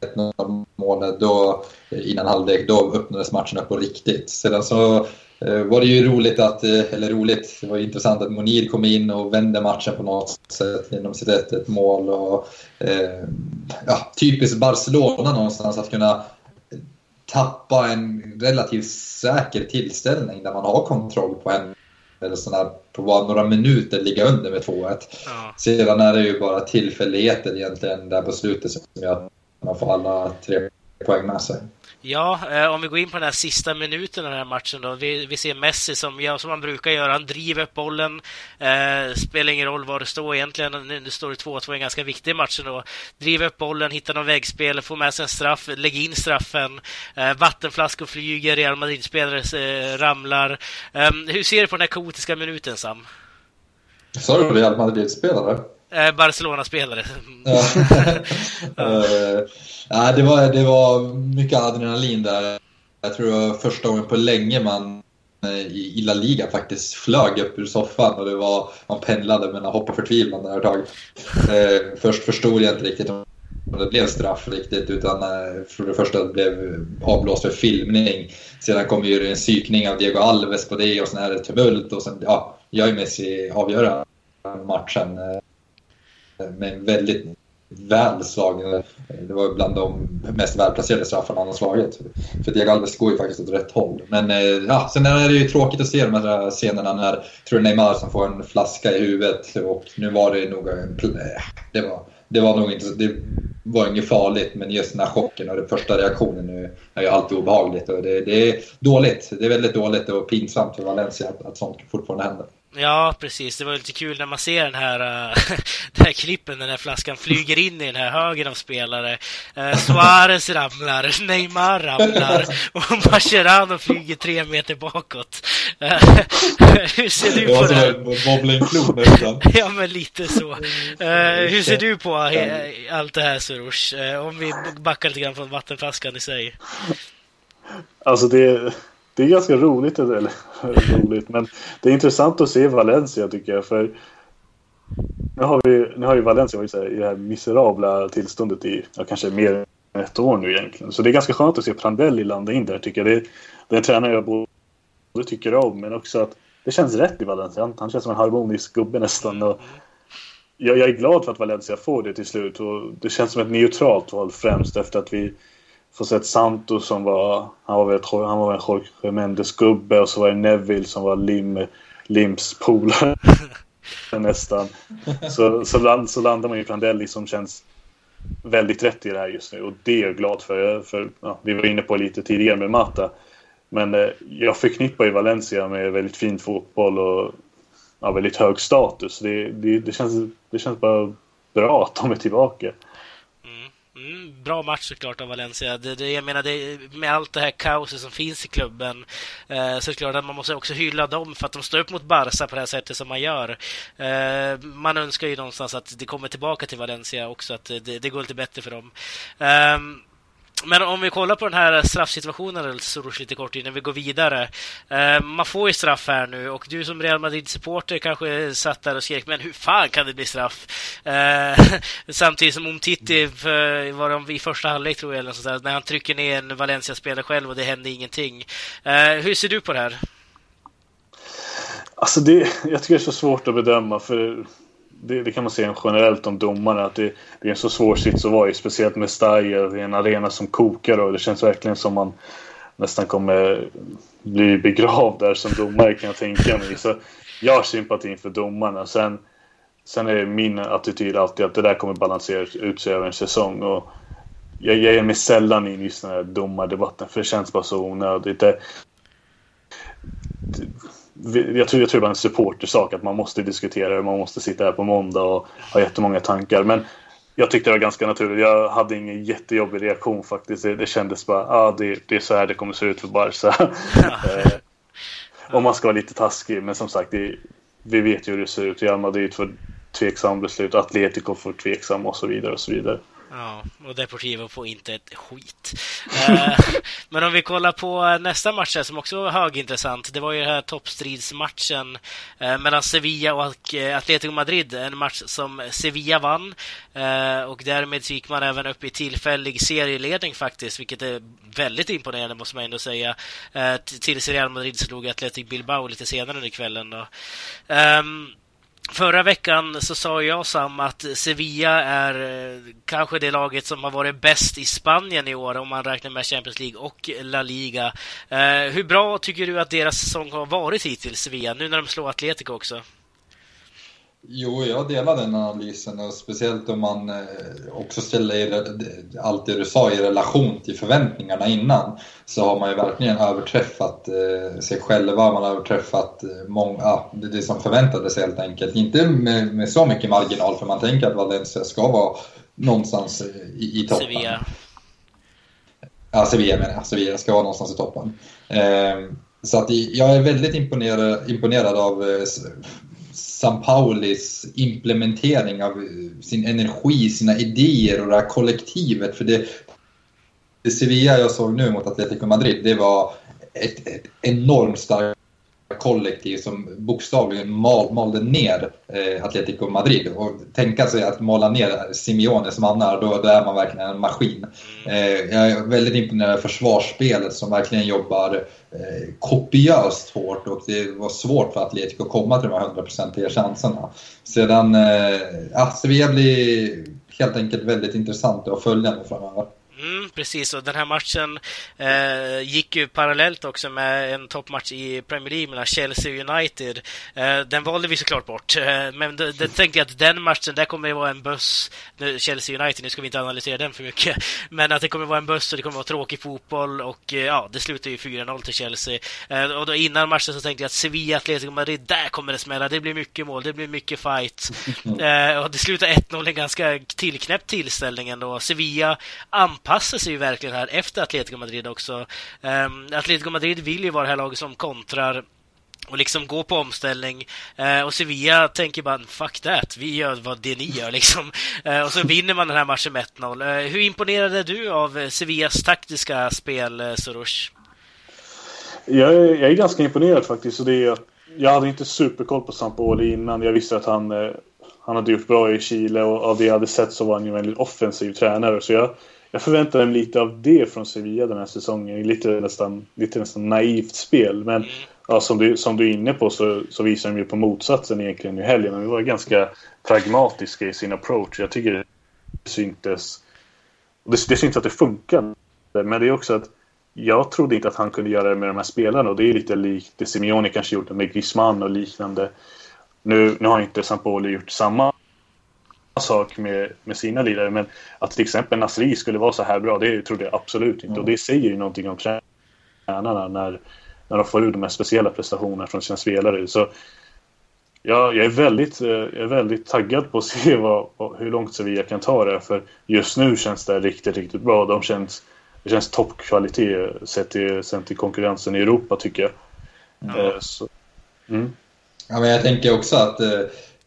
1 målet då, eh, innan halvlek, då öppnades matchen upp på riktigt. Sedan så eh, var det ju roligt att, eh, eller roligt, det var intressant att Monir kom in och vände matchen på något sätt genom sitt 1 mål. Och, eh, ja, typiskt Barcelona någonstans att kunna tappa en relativt säker tillställning där man har kontroll på en eller sådär, på bara några minuter ligga under med 2-1. Ja. Sedan är det ju bara tillfälligheter egentligen där på slutet som gör att man får alla tre poäng med sig. Ja, eh, om vi går in på den här sista minuten av den här matchen då. Vi, vi ser Messi som, ja, som han brukar göra. Han driver upp bollen. Eh, spelar ingen roll var det står egentligen. Nu står det 2-2 en ganska viktig match då. Driver upp bollen, hittar någon väggspel, får med sig en straff, lägger in straffen. Eh, vattenflaskor flyger, Real Madrid-spelare eh, ramlar. Eh, hur ser du på den här kaotiska minuten, Sam? Sa du Real Madrid-spelare? Eh, Barcelona-spelare. *laughs* ja, det, var, det var mycket adrenalin där. Jag tror det var första gången på länge man eh, i, La Liga faktiskt flög upp ur soffan och det var, man pendlade mellan hopp och förtvivlan där ett tag. Eh, först förstod jag inte riktigt om det blev straff riktigt utan för det första blev avblåst för filmning. Sedan kom ju en psykning av Diego Alves på det och sen är det tumult och sen ja, gör ju Messi avgöra matchen med väldigt väl slagen. Det var bland de mest välplacerade straffarna han har slagit. För Diego Alves går ju faktiskt åt rätt håll. Men eh, ja, sen är det ju tråkigt att se de här scenerna när, tror Neymar som får en flaska i huvudet och nu var det nog en... Eh, det var, det var nog inte... Det var inget farligt men just den här chocken och den första reaktionen är, är ju alltid obehagligt. Och det, det är dåligt. Det är väldigt dåligt och pinsamt för Valencia att, att sånt fortfarande händer. Ja, precis. Det var lite kul när man ser den här, uh, *laughs* den här klippen, den här flaskan flyger in i den här högen av spelare. Uh, Suarez ramlar, *laughs* Neymar ramlar och *laughs* Mascherano flyger tre meter bakåt. Uh, hur ser du på det? Här? nästan. ja, men lite så. Uh, hur ser du på allt det här, Surush? om vi backar lite grann från vattenflaskan i sig. Alltså, det det är ganska roligt, eller *laughs* roligt, men det är intressant att se Valencia tycker jag. För nu har, vi, nu har ju Valencia varit i det här miserabla tillståndet i ja, kanske mer än ett år nu egentligen. Så det är ganska skönt att se Prandelli landa in där tycker jag. Det, det är en tränare jag både tycker om men också att det känns rätt i Valencia. Han känns som en harmonisk gubbe nästan. Och jag, jag är glad för att Valencia får det till slut och det känns som ett neutralt val främst efter att vi får sett Santos som var, han var väl, han var en Jorge Mendes gubbe och så var det Neville som var Lim, Lims polare *laughs* nästan. Så, så, land, så landar man ju Prandelli som känns väldigt rätt i det här just nu och det är jag glad för. för ja, vi var inne på lite tidigare med Mata. Men eh, jag förknippar ju Valencia med väldigt fin fotboll och ja, väldigt hög status. Det, det, det, känns, det känns bara bra att de är tillbaka. Bra match såklart av Valencia. Det, det, jag menar, det, med allt det här kaoset som finns i klubben eh, så är det klart att man måste också hylla dem för att de står upp mot Barca på det här sättet som man gör. Eh, man önskar ju någonstans att det kommer tillbaka till Valencia också, att det, det går lite bättre för dem. Eh, men om vi kollar på den här straffsituationen Soros lite kort innan vi går vidare. Eh, man får ju straff här nu och du som Real Madrid-supporter kanske satt där och skrek men hur fan kan det bli straff? Eh, *laughs* samtidigt som Umtiti var de i första halvlek tror jag eller sånt där, när han trycker ner en Valencia-spelare själv och det hände ingenting. Eh, hur ser du på det här? Alltså det, jag tycker det är så svårt att bedöma för det, det, kan man säga generellt om domarna. Att det, det, är en så svår sits att vara i. Speciellt med Stahir. Det är en arena som kokar och det känns verkligen som man nästan kommer bli begravd där som domare kan jag tänka mig. Så jag har sympati för domarna. Sen, sen är min attityd alltid att det där kommer balansera ut sig över en säsong. Och jag, jag ger mig sällan in i den här domardebatten för det känns bara så onödigt. Det, jag tror, jag tror det är en supportersak att man måste diskutera det. Man måste sitta här på måndag och ha jättemånga tankar. Men jag tyckte det var ganska naturligt. Jag hade ingen jättejobbig reaktion faktiskt. Det, det kändes bara, ah, det, det är så här det kommer se ut för Barca. *laughs* Eh, om man ska vara lite taskig. Men som sagt, det, vi vet ju hur det ser ut. Real Madrid får tveksam beslut, Atletico får tveksam och så vidare och så vidare. Ja, och Deportivo får inte ett skit. Eh, *laughs* men om vi kollar på nästa match som också var högintressant. Det var ju den här toppstridsmatchen eh, mellan Sevilla och eh, Atletico Madrid. En match som Sevilla vann och därmed gick man även upp i tillfällig serieledning faktiskt, vilket är väldigt imponerande måste man ändå säga. Tills Real Madrid slog Atletico Bilbao lite senare under kvällen. Då. Ehm, Förra veckan så sa jag Sam att Sevilla är eh, kanske det laget som har varit bäst i Spanien i år om man räknar med Champions League och La Liga. Eh, hur bra tycker du att deras säsong har varit hittills, Sevilla, nu när de slår Atletico också? Jo, jag delar den analysen och speciellt om man eh, också ställer allt det du sa i relation till förväntningarna innan så har man ju verkligen överträffat eh, sig själva, man har överträffat eh, många, det som förväntades helt enkelt. Inte med, med så mycket marginal för man tänker att Valencia ska vara någonstans i, i toppen. Sevilla. Ja, Sevilla menar jag. Sevilla ska vara någonstans i toppen. Så att jag är väldigt imponerad, imponerad av San Paulis implementering av sin energi, sina idéer och det här kollektivet. För det, det Sevilla jag såg nu mot Atletico Madrid, det var ett, ett enormt starkt kollektiv som bokstavligen mal, malde ner eh, Atletico Madrid. Och tänka sig att mala ner Simeones mannar, då, då är man verkligen en maskin. Eh, jag är väldigt imponerad av försvarsspelet som verkligen jobbar eh, kopiöst hårt och det var svårt för Atletico att komma till de här hundraprocentiga chanserna. Sedan, eh, ja, Sevilla blir helt enkelt väldigt intressant att följa nu framöver. Mm, precis, och den här matchen eh, gick ju parallellt också med en toppmatch i Premier League mellan Chelsea och United. Eh, den valde vi såklart bort, eh, men det *laughs* tänkte jag att den matchen, där kommer det vara en buss. Chelsea United, nu ska vi inte analysera den för mycket, *laughs* men att det kommer vara en buss och det kommer vara tråkig fotboll och eh, ja, det slutar ju 4-0 till Chelsea. Eh, och då innan matchen så tänkte jag att Sevilla, Atletico Madrid, där kommer det smälla. Det blir mycket mål, det blir mycket fight. *laughs* Eh, och det slutar 1-0, en ganska tillknäppt tillställning ändå. Sevilla anpassar anpassar sig ju verkligen här efter Atletico Madrid också. Um, Atletico Madrid vill ju vara det här laget som kontrar och liksom gå på omställning. Eh, och Sevilla tänker bara fuck that, vi gör vad det ni gör *laughs* liksom. Eh, och så vinner man den här matchen med 1-0. Eh, hur imponerade du av Sevillas taktiska spel, eh, Soros? Jag, är, jag är ganska imponerad faktiskt. Och det är, jag hade inte superkoll på Sampoli innan. Jag visste att han, eh, han hade gjort bra i Chile och av det jag hade sett så var han ju en väldigt offensiv tränare. Så jag, jag förväntar mig lite av det från Sevilla den här säsongen. Lite nästan, lite nästan naivt spel. Men mm. ja, som, du, som du är inne på så, så visar de ju på motsatsen egentligen i helgen. De var ganska pragmatiska i sin approach. Jag tycker det syntes... Det, det syntes att det funkade. Men det är också att jag trodde inte att han kunde göra det med de här spelarna. Och det är lite likt det Simeone kanske gjorde med Griezmann och liknande. Nu, nu har inte Sampoli gjort samma sak med, med sina lirare. Men att till exempel Nasri skulle vara så här bra, det trodde jag absolut inte. Mm. Och det säger ju någonting om tränarna när, när de får ut de här speciella prestationerna från sina spelare. Så ja, jag, är väldigt, eh, jag är väldigt taggad på att se *laughs* vad, hur långt Sevilla kan ta det. För just nu känns det riktigt, riktigt bra. De känns, det känns toppkvalitet sett till, sett till konkurrensen i Europa tycker jag. Mm. Så, mm. Ja, men jag tänker också att Eh,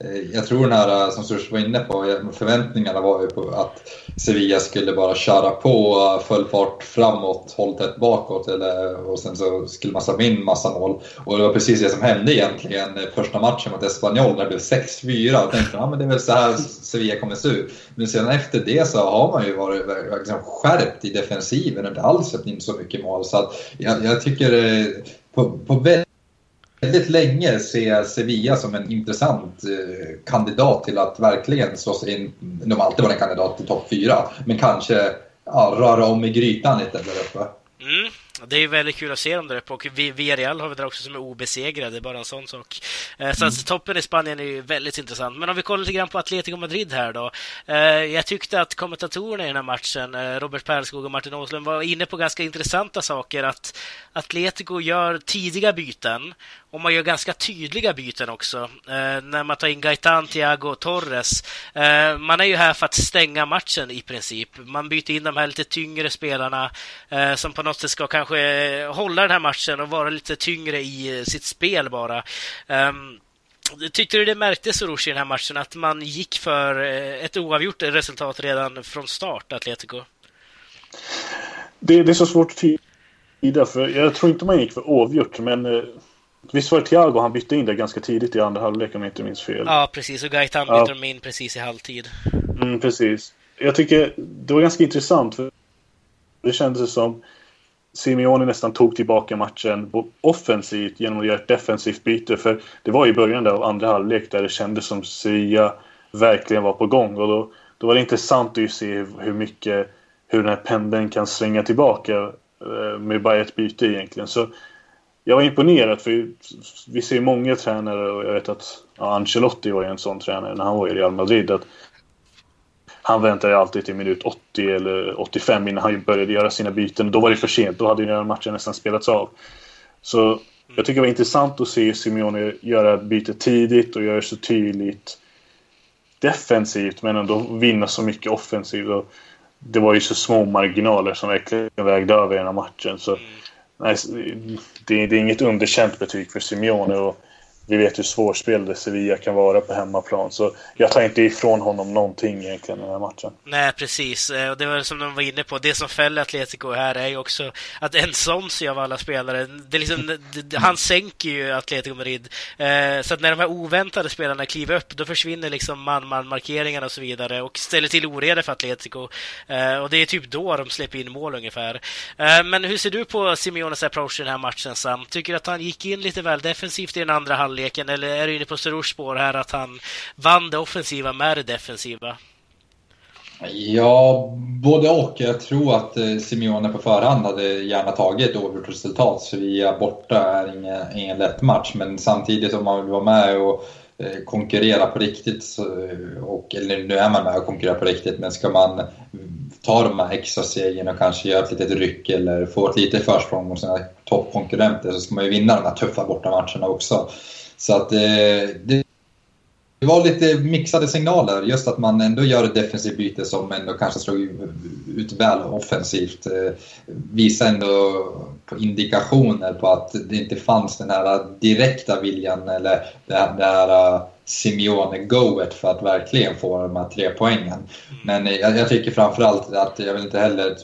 Eh, jag tror den här, eh, som Surs var inne på, eh, förväntningarna var ju på att Sevilla skulle bara köra på full fart framåt, håll tätt bakåt eller, och sen så skulle man släppa in massa mål. Och det var precis det som hände egentligen första matchen mot Espanyol när det blev 6-4. Och tänkte att ah, det är väl så här Sevilla kommer se ut. Men sedan efter det så har man ju varit liksom, skärpt i defensiven och inte alls släppt in så mycket mål. Så att jag, jag tycker på, på väldigt länge se Sevilla som en intressant eh, kandidat till att verkligen slå sig in. De har alltid varit en kandidat till topp fyra, men kanske ja, röra om i grytan lite där uppe. Mm. Det är väldigt kul att se dem där uppe och Villarreal har vi där också som är obesegrade, bara en sån sak. Eh, så mm. alltså, toppen i Spanien är ju väldigt intressant. Men om vi kollar lite grann på Atletico Madrid här då. Eh, jag tyckte att kommentatorerna i den här matchen, eh, Robert Perskog och Martin Åslund, var inne på ganska intressanta saker. Att Atletico gör tidiga byten och man gör ganska tydliga byten också. När man tar in Gaitan, Thiago och Torres. Man är ju här för att stänga matchen i princip. Man byter in de här lite tyngre spelarna som på något sätt ska kanske hålla den här matchen och vara lite tyngre i sitt spel bara. Um, Tyckte du det märktes, Orochi, i den här matchen att man gick för eh, ett oavgjort resultat redan från start, Atletico? Det, det är så svårt att tyda, för jag tror inte man gick för oavgjort, men eh, Visst var det Thiago han bytte in det ganska tidigt i andra halvlek om jag inte minns fel? Ja, precis. Och bytte ja. de in precis i halvtid. Mm, precis. Jag tycker det var ganska intressant. för Det kändes som Simeone nästan tog tillbaka matchen offensivt genom att göra ett defensivt byte. För det var i början av andra halvlek där det kändes som Sevilla verkligen var på gång. Och då, då var det intressant att se hur mycket hur den här pendeln kan svänga tillbaka eh, med bara ett byte egentligen. Så jag var imponerad för vi ser många tränare och jag vet att ja, Ancelotti var ju en sån tränare när han var i Real Madrid. Att han väntade alltid till minut 80 eller 85 innan han började göra sina byten. Då var det för sent, då hade ju matchen nästan spelats av. Så jag tycker det var intressant att se Simeone göra bytet tidigt och göra det så tydligt defensivt men ändå vinna så mycket offensivt. Och det var ju så små marginaler som verkligen vägde över i den här matchen. Så nej, det, det, är inget underkänt betyg för Simeone. Och vi vet hur svårspelade Sevilla kan vara på hemmaplan. Så jag tar inte ifrån honom någonting egentligen i den här matchen. Nej, precis. Eh, och det var som de var inne på. Det som fäller Atletico här är ju också att en Sonsi av alla spelare, det liksom, *laughs* han sänker ju Atletico Madrid. Eh, så att när de här oväntade spelarna kliver upp, då försvinner liksom man-man-markeringarna och så vidare och ställer till oreda för Atletico. Eh, och det är typ då de släpper in mål ungefär. Men hur ser du på Simeones approach i den här matchen, Sam? Tycker du att han gick in lite väl defensivt i den andra halvlek halvleken eller är du inne på Storors spår här att han vann det offensiva med det defensiva? Ja, både och. Jag tror att eh, Simeone på förhand hade gärna tagit ett oavgjort resultat. Så borta är ingen, ingen lätt match. Men samtidigt om man vill vara med och eh, konkurrera på riktigt, och, eller nu är man med och konkurrerar på riktigt, men ska man mm, ta de här extra segern och kanske göra ett litet ryck eller få ett litet försprång mot sina toppkonkurrenter så ska man ju vinna de här tuffa bortamatcherna också. Så att eh, det, det var lite mixade signaler. Just att man ändå gör ett defensivt byte som ändå kanske slog ut väl offensivt. Eh, visar ändå på indikationer på att det inte fanns den här direkta viljan eller det här, det här eh, Simeone-goet för att verkligen få de här tre poängen. Men jag, jag tycker framförallt att jag vill inte heller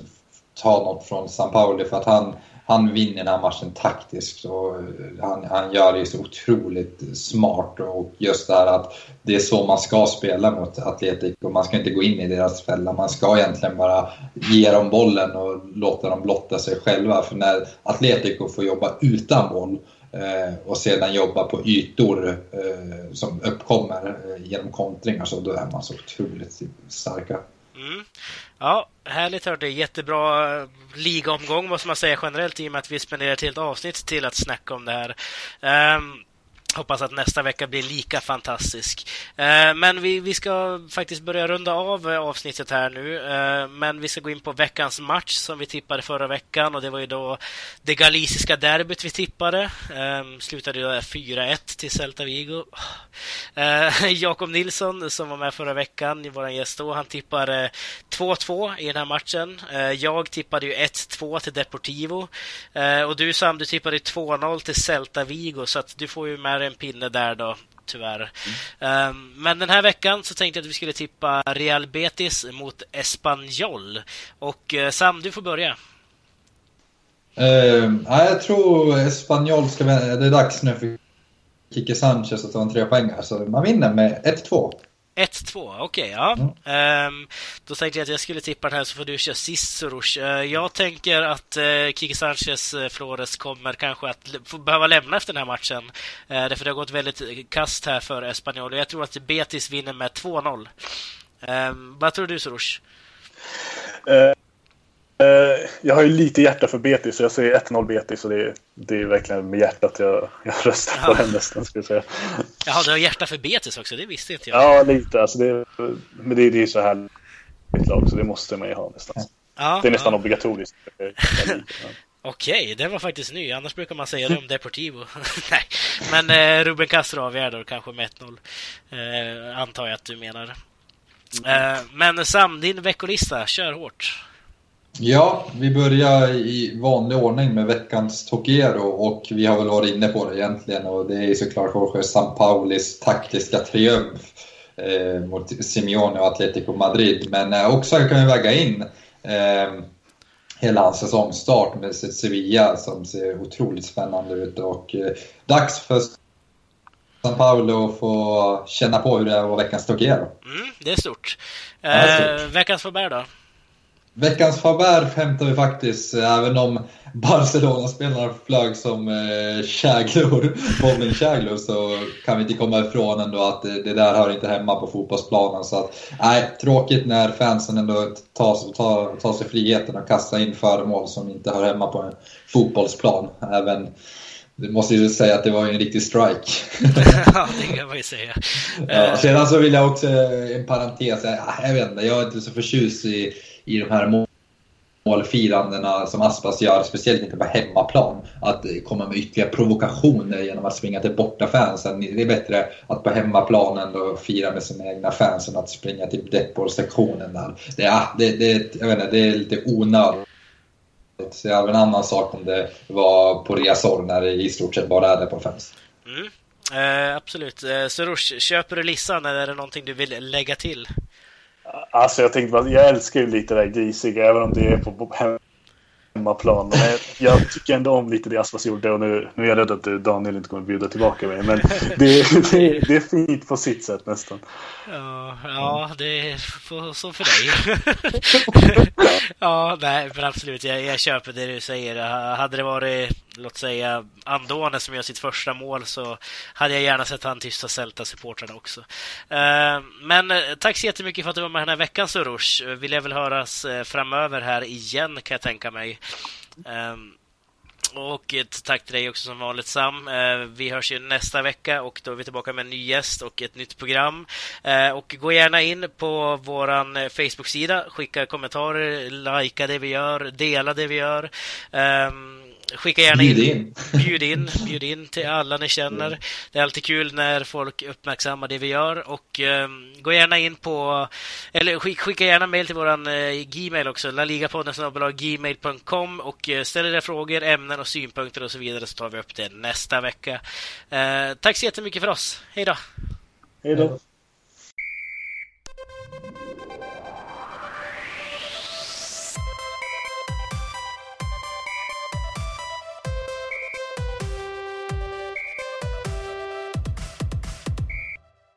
ta något från San Pauli för att han han vinner den här matchen taktiskt och han, han gör det så otroligt smart och just det här att det är så man ska spela mot Atletico. Man ska inte gå in i deras fälla. Man ska egentligen bara ge dem bollen och låta dem blotta sig själva. För när Atletico får jobba utan boll eh, och sedan jobba på ytor eh, som uppkommer eh, genom kontringar så då är man så otroligt starka. Mm. Ja, härligt hörde jättebra eh, ligaomgång måste man säga generellt i och med att vi spenderar ett helt avsnitt till att snacka om det här. Um, Hoppas att nästa vecka blir lika fantastisk. Eh, men vi, vi ska faktiskt börja runda av eh, avsnittet här nu. Eh, men vi ska gå in på veckans match som vi tippade förra veckan och det var ju då det galiciska derbyt vi tippade. Slutade ju 4-1 till Celta Vigo. *laughs* Jakob Nilsson som var med förra veckan, vår gäst då, han tippade 2-2 i den här matchen. Jag tippade ju 1-2 till Deportivo. Och du Sam, du tippade 2-0 till Celta Vigo så att du får ju med en pinne där då, tyvärr. Mm. Um, men den här veckan så tänkte jag att vi skulle tippa Real Betis mot Espanyol. Och uh, Sam, du får börja. Uh, jag tror Espanyol ska... Det är dags nu för Kike Sanchez att ta en trepoängare, så man vinner med 1-2. 1-2, okej. Okay, ja. Mm. Um, då tänkte jag att jag skulle tippa den här så får du köra sist Soros. Uh, jag tänker att uh, Kike Sanchez uh, Flores kommer kanske att behöva lämna efter den här matchen. Uh, därför det har gått väldigt kast här för Espanyol. Jag tror att Betis vinner med 2-0. Um, vad tror du Soros? Uh, jag har ju lite hjärta för Betis så jag säger 1-0 Betis och det är, det är verkligen med hjärtat jag, jag röstar ja. på den nästan. Ska jag säga. Jaha, du har hjärta för Betis också? Det visste inte jag. Ja, lite. Alltså det, men det, det är så här ett lag så det måste man ju ha nästan. Ja, det är nästan ja. obligatoriskt. *laughs* Okej, det var faktiskt ny. Annars brukar man säga det om Deportivo. *laughs* Nej, men eh, Ruben Castro avgör kanske med 1-0. Eh, antar jag att du menar. Eh, men Sam, din veckolista, kör hårt. Ja, vi börjar i vanlig ordning med veckans Tokero och vi har väl varit inne på det egentligen och det är såklart Jorge Sampaulis taktiska triumf eh, mot Simeone och Atletico Madrid. Men eh, också kan vi väga in eh, hela hans säsongstart med Sevilla som ser otroligt spännande ut och eh, dags för San Paolo få känna på hur det är att vara veckans Tokyo. Mm, det är stort. Ja, det är stort. Eh, veckans Faber då? Veckans favör hämtar vi faktiskt, eh, även om Barcelona-spelarna flög som eh, käglor, *laughs* bowlingkäglor, så kan vi inte komma ifrån ändå att det, det, där hör inte hemma på fotbollsplanen. Så att, nej, tråkigt när fansen ändå tar, tar, tar sig friheten att kasta in föremål som inte hör hemma på en fotbollsplan. Även du måste ju säga att det var en riktig strike. *laughs* ja, det kan man ju säga. ja, eh. sedan så vill jag också, en parentes, jag vet inte, jag är inte så förtjust i, i de här målfirandena som Aspas gör, speciellt inte på hemmaplan. Att komma med ytterligare provokationer genom att springa till bortafansen. Det är bättre att på hemmaplan ändå fira med sina egna fans än att springa till Depor-sektionen där. Det, är, det, det, jag vet inte, det är lite onödigt så det är en annan sak om det var på resor när det i stort sett bara är det på fans. Mm. Eh, absolut. Eh, Sorush, köper du listan eller är det någonting du vill lägga till? Alltså jag tänkte bara, jag älskar ju lite det där grisiga även om det är på hemmaplan. Men jag tycker ändå om lite det Aspas gjorde och nu, nu är jag rädd att Daniel inte kommer bjuda tillbaka mig. Men det, det, det är fint på sitt sätt nästan. Ja, ja det är så för dig. *laughs* ja, nej, men absolut. Jag, jag köper det du säger. Hade det varit, låt säga, Andone som gör sitt första mål så hade jag gärna sett han tysta Celta-supportrarna också. Eh, men eh, tack så jättemycket för att du var med den här veckan, Soros. Vi lär väl höras eh, framöver här igen, kan jag tänka mig. Och ett tack till dig också som vanligt Sam. Vi hörs ju nästa vecka och då är vi tillbaka med en ny gäst och ett nytt program. Och gå gärna in på vår Facebook-sida, skicka kommentarer, likea det vi gör, dela det vi gör. Skicka gärna in. Bjud in. *laughs* Bjud in, bjud in till alla ni känner. Det är alltid kul när folk uppmärksammar det vi gör. Och um, gå gärna in på, eller skick, skicka gärna mail till våran uh, Gmail också, laligapodden.gmail.com och uh, ställ era frågor, ämnen och synpunkter och så vidare så tar vi upp det nästa vecka. Uh, tack så jättemycket för oss. Hej då! Hej då!